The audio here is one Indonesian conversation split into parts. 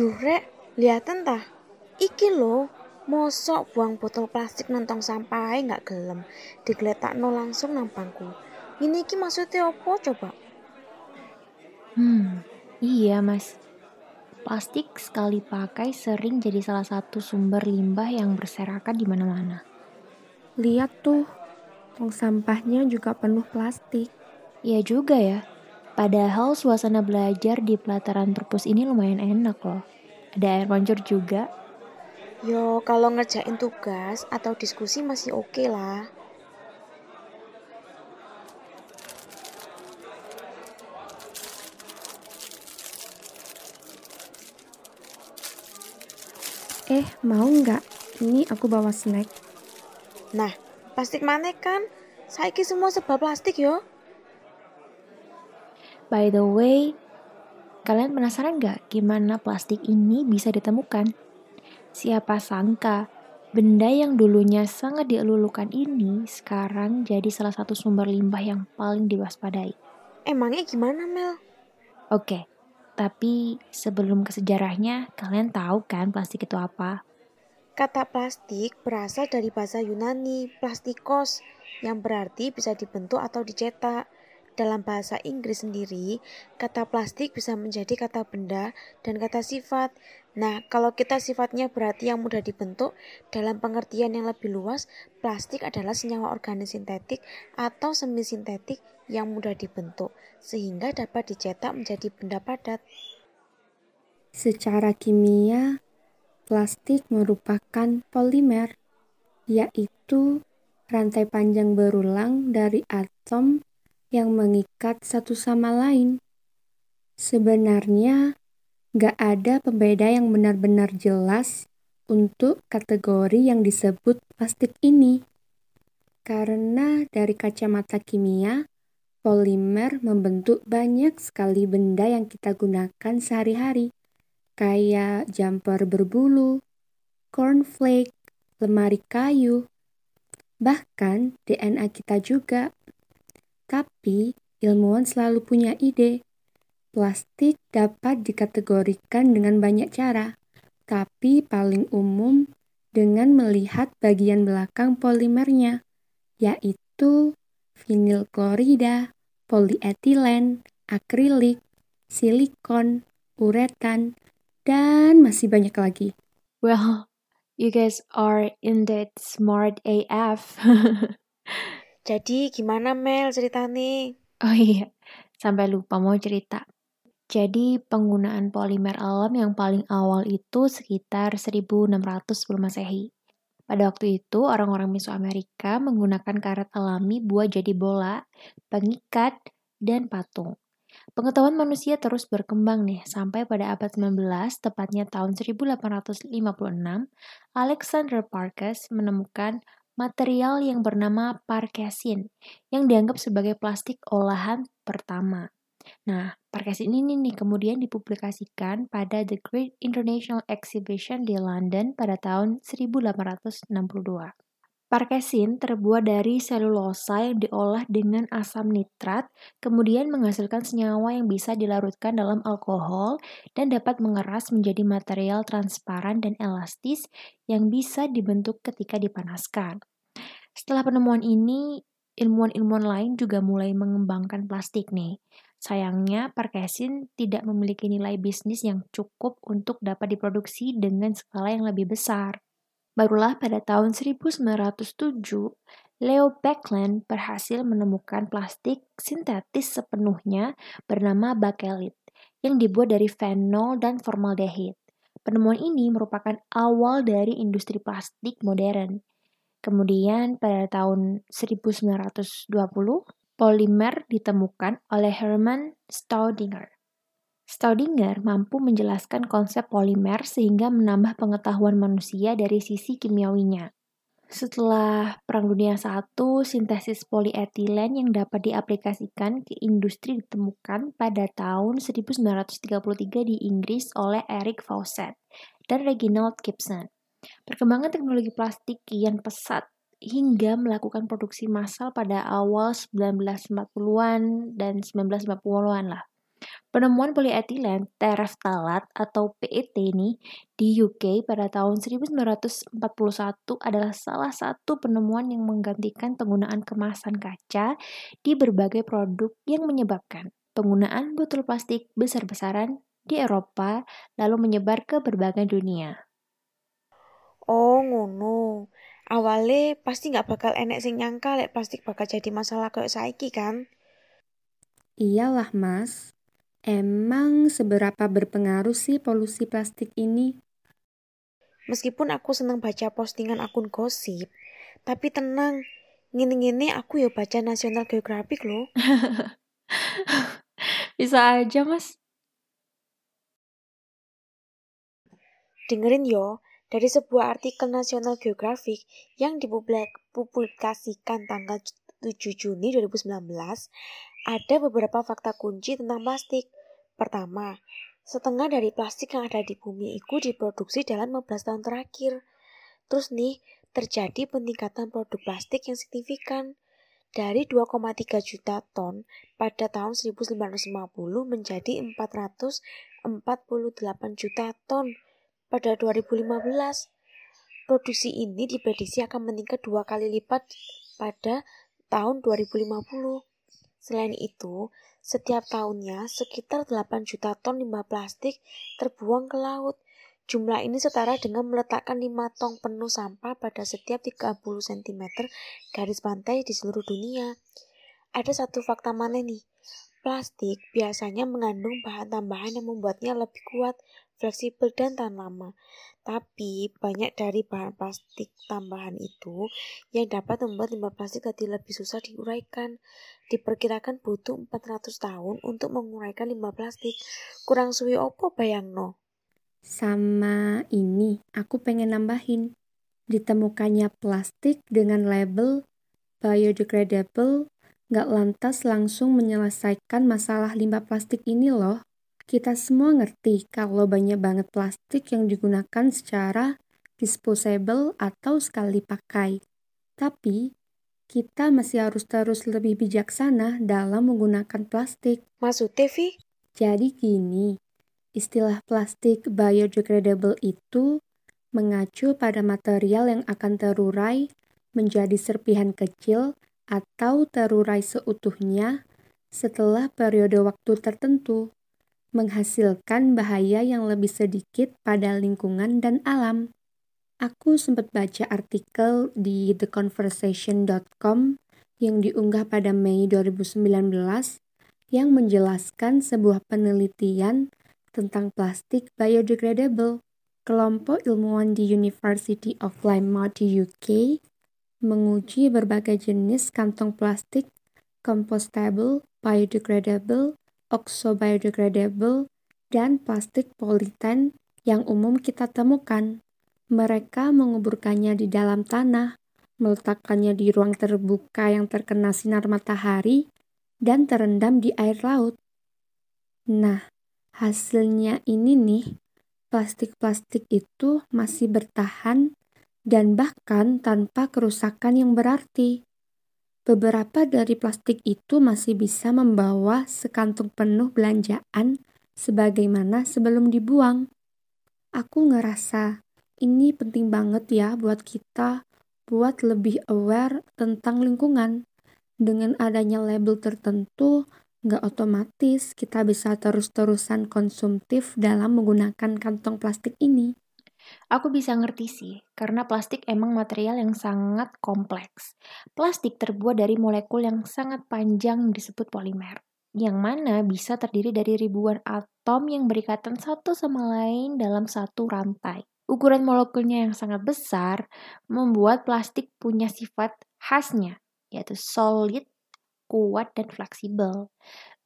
Duh, Rek, liatin tah. Iki lo, mosok buang botol plastik nentong sampah nggak gelem. no langsung nang bangku. Ini iki maksudnya apa coba? Hmm, iya mas. Plastik sekali pakai sering jadi salah satu sumber limbah yang berserakan di mana-mana. Lihat tuh, tong sampahnya juga penuh plastik. Iya juga ya. Padahal suasana belajar di pelataran perpus ini lumayan enak loh. Ada air mancur juga. Yo, kalau ngerjain tugas atau diskusi masih oke okay lah. Eh, mau nggak? Ini aku bawa snack. Nah, plastik mana kan? Saiki semua sebab plastik yo. By the way, kalian penasaran nggak gimana plastik ini bisa ditemukan? Siapa sangka, benda yang dulunya sangat dielulukan ini sekarang jadi salah satu sumber limbah yang paling diwaspadai. Emangnya gimana, Mel? Oke, tapi sebelum ke sejarahnya, kalian tahu kan plastik itu apa? Kata plastik berasal dari bahasa Yunani, plastikos, yang berarti bisa dibentuk atau dicetak. Dalam bahasa Inggris sendiri, kata plastik bisa menjadi kata benda dan kata sifat. Nah, kalau kita sifatnya berarti yang mudah dibentuk, dalam pengertian yang lebih luas, plastik adalah senyawa organik sintetik atau semi sintetik yang mudah dibentuk, sehingga dapat dicetak menjadi benda padat. Secara kimia, plastik merupakan polimer, yaitu rantai panjang berulang dari atom yang mengikat satu sama lain. Sebenarnya, gak ada pembeda yang benar-benar jelas untuk kategori yang disebut plastik ini. Karena dari kacamata kimia, polimer membentuk banyak sekali benda yang kita gunakan sehari-hari, kayak jumper berbulu, cornflake, lemari kayu, bahkan DNA kita juga. Tapi, ilmuwan selalu punya ide. Plastik dapat dikategorikan dengan banyak cara, tapi paling umum dengan melihat bagian belakang polimernya, yaitu vinil klorida, polietilen, akrilik, silikon, uretan, dan masih banyak lagi. Well, you guys are indeed smart AF. Jadi gimana Mel ceritanya? Oh iya, sampai lupa mau cerita. Jadi penggunaan polimer alam yang paling awal itu sekitar 1600 sebelum masehi. Pada waktu itu, orang-orang Mesoamerika menggunakan karet alami buat jadi bola, pengikat, dan patung. Pengetahuan manusia terus berkembang nih, sampai pada abad 19, tepatnya tahun 1856, Alexander Parkes menemukan material yang bernama parkesin yang dianggap sebagai plastik olahan pertama. Nah, parkesin ini nih kemudian dipublikasikan pada The Great International Exhibition di London pada tahun 1862. Parkesin terbuat dari selulosa yang diolah dengan asam nitrat, kemudian menghasilkan senyawa yang bisa dilarutkan dalam alkohol dan dapat mengeras menjadi material transparan dan elastis yang bisa dibentuk ketika dipanaskan. Setelah penemuan ini, ilmuwan-ilmuwan lain juga mulai mengembangkan plastik nih. Sayangnya, parkesin tidak memiliki nilai bisnis yang cukup untuk dapat diproduksi dengan skala yang lebih besar. Barulah pada tahun 1907, Leo Baekeland berhasil menemukan plastik sintetis sepenuhnya bernama bakelit yang dibuat dari fenol dan formaldehid. Penemuan ini merupakan awal dari industri plastik modern. Kemudian pada tahun 1920, polimer ditemukan oleh Hermann Staudinger. Staudinger mampu menjelaskan konsep polimer sehingga menambah pengetahuan manusia dari sisi kimiawinya. Setelah Perang Dunia I, sintesis polietilen yang dapat diaplikasikan ke industri ditemukan pada tahun 1933 di Inggris oleh Eric Fawcett dan Reginald Gibson. Perkembangan teknologi plastik kian pesat hingga melakukan produksi massal pada awal 1940-an dan 1950-an lah. Penemuan polietilen tereftalat atau PET nih di UK pada tahun 1941 adalah salah satu penemuan yang menggantikan penggunaan kemasan kaca di berbagai produk yang menyebabkan penggunaan botol plastik besar-besaran di Eropa lalu menyebar ke berbagai dunia. Oh ngono. Awalnya pasti nggak bakal enek sing nyangka lek plastik bakal jadi masalah kayak saiki kan? Iyalah mas, Emang seberapa berpengaruh sih polusi plastik ini? Meskipun aku seneng baca postingan akun gosip, tapi tenang, ngini-ngini aku ya baca National Geographic loh. Bisa aja mas. Dengerin yo, dari sebuah artikel National Geographic yang dipublikasikan tanggal 7 Juni 2019, ada beberapa fakta kunci tentang plastik. Pertama, setengah dari plastik yang ada di bumi itu diproduksi dalam 15 tahun terakhir. Terus nih, terjadi peningkatan produk plastik yang signifikan dari 2,3 juta ton pada tahun 1950 menjadi 448 juta ton pada 2015. Produksi ini diprediksi akan meningkat dua kali lipat pada tahun 2050. Selain itu, setiap tahunnya sekitar 8 juta ton limbah plastik terbuang ke laut. Jumlah ini setara dengan meletakkan 5 tong penuh sampah pada setiap 30 cm garis pantai di seluruh dunia. Ada satu fakta mana nih? Plastik biasanya mengandung bahan tambahan yang membuatnya lebih kuat, fleksibel, dan tahan lama. Tapi banyak dari bahan plastik tambahan itu yang dapat membuat limbah plastik jadi lebih susah diuraikan. Diperkirakan butuh 400 tahun untuk menguraikan limbah plastik. Kurang suwi opo bayang no? Sama ini, aku pengen nambahin. Ditemukannya plastik dengan label biodegradable nggak lantas langsung menyelesaikan masalah limbah plastik ini loh. Kita semua ngerti kalau banyak banget plastik yang digunakan secara disposable atau sekali pakai. Tapi, kita masih harus terus lebih bijaksana dalam menggunakan plastik. Maksudnya, Vi? Jadi gini, istilah plastik biodegradable itu mengacu pada material yang akan terurai menjadi serpihan kecil atau terurai seutuhnya setelah periode waktu tertentu, menghasilkan bahaya yang lebih sedikit pada lingkungan dan alam. Aku sempat baca artikel di theconversation.com yang diunggah pada Mei 2019 yang menjelaskan sebuah penelitian tentang plastik biodegradable. Kelompok ilmuwan di University of Plymouth di UK menguji berbagai jenis kantong plastik compostable, biodegradable, oxo-biodegradable, dan plastik politen yang umum kita temukan. Mereka menguburkannya di dalam tanah, meletakkannya di ruang terbuka yang terkena sinar matahari, dan terendam di air laut. Nah, hasilnya ini nih, plastik-plastik itu masih bertahan dan bahkan tanpa kerusakan yang berarti. Beberapa dari plastik itu masih bisa membawa sekantung penuh belanjaan sebagaimana sebelum dibuang. Aku ngerasa ini penting banget ya buat kita buat lebih aware tentang lingkungan. Dengan adanya label tertentu, nggak otomatis kita bisa terus-terusan konsumtif dalam menggunakan kantong plastik ini. Aku bisa ngerti sih, karena plastik emang material yang sangat kompleks. Plastik terbuat dari molekul yang sangat panjang disebut polimer, yang mana bisa terdiri dari ribuan atom yang berikatan satu sama lain dalam satu rantai. Ukuran molekulnya yang sangat besar membuat plastik punya sifat khasnya, yaitu solid, kuat, dan fleksibel.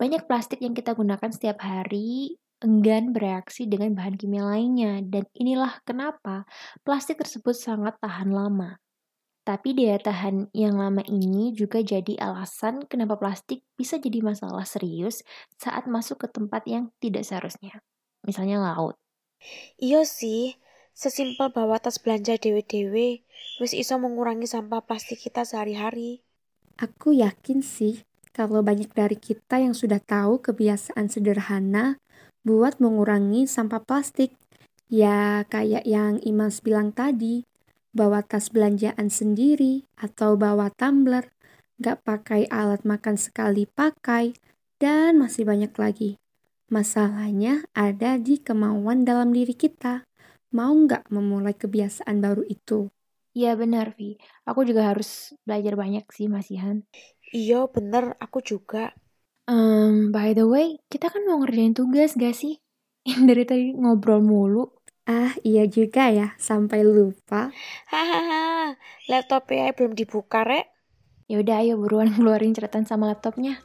Banyak plastik yang kita gunakan setiap hari enggan bereaksi dengan bahan kimia lainnya, dan inilah kenapa plastik tersebut sangat tahan lama. Tapi daya tahan yang lama ini juga jadi alasan kenapa plastik bisa jadi masalah serius saat masuk ke tempat yang tidak seharusnya. Misalnya laut. Iya sih, sesimpel bawa tas belanja dewe-dewe, wis iso mengurangi sampah plastik kita sehari-hari. Aku yakin sih, kalau banyak dari kita yang sudah tahu kebiasaan sederhana buat mengurangi sampah plastik. Ya, kayak yang Imas bilang tadi, bawa tas belanjaan sendiri atau bawa tumbler, gak pakai alat makan sekali pakai, dan masih banyak lagi. Masalahnya ada di kemauan dalam diri kita. Mau nggak memulai kebiasaan baru itu? Iya benar, Vi. Aku juga harus belajar banyak sih, Mas Ihan. Iya bener, aku juga. Um, by the way, kita kan mau ngerjain tugas gak sih? Yang dari tadi ngobrol mulu. Ah, iya juga ya, sampai lupa. Hahaha, laptopnya belum dibuka, Rek. Ya udah, ayo buruan keluarin catatan sama laptopnya.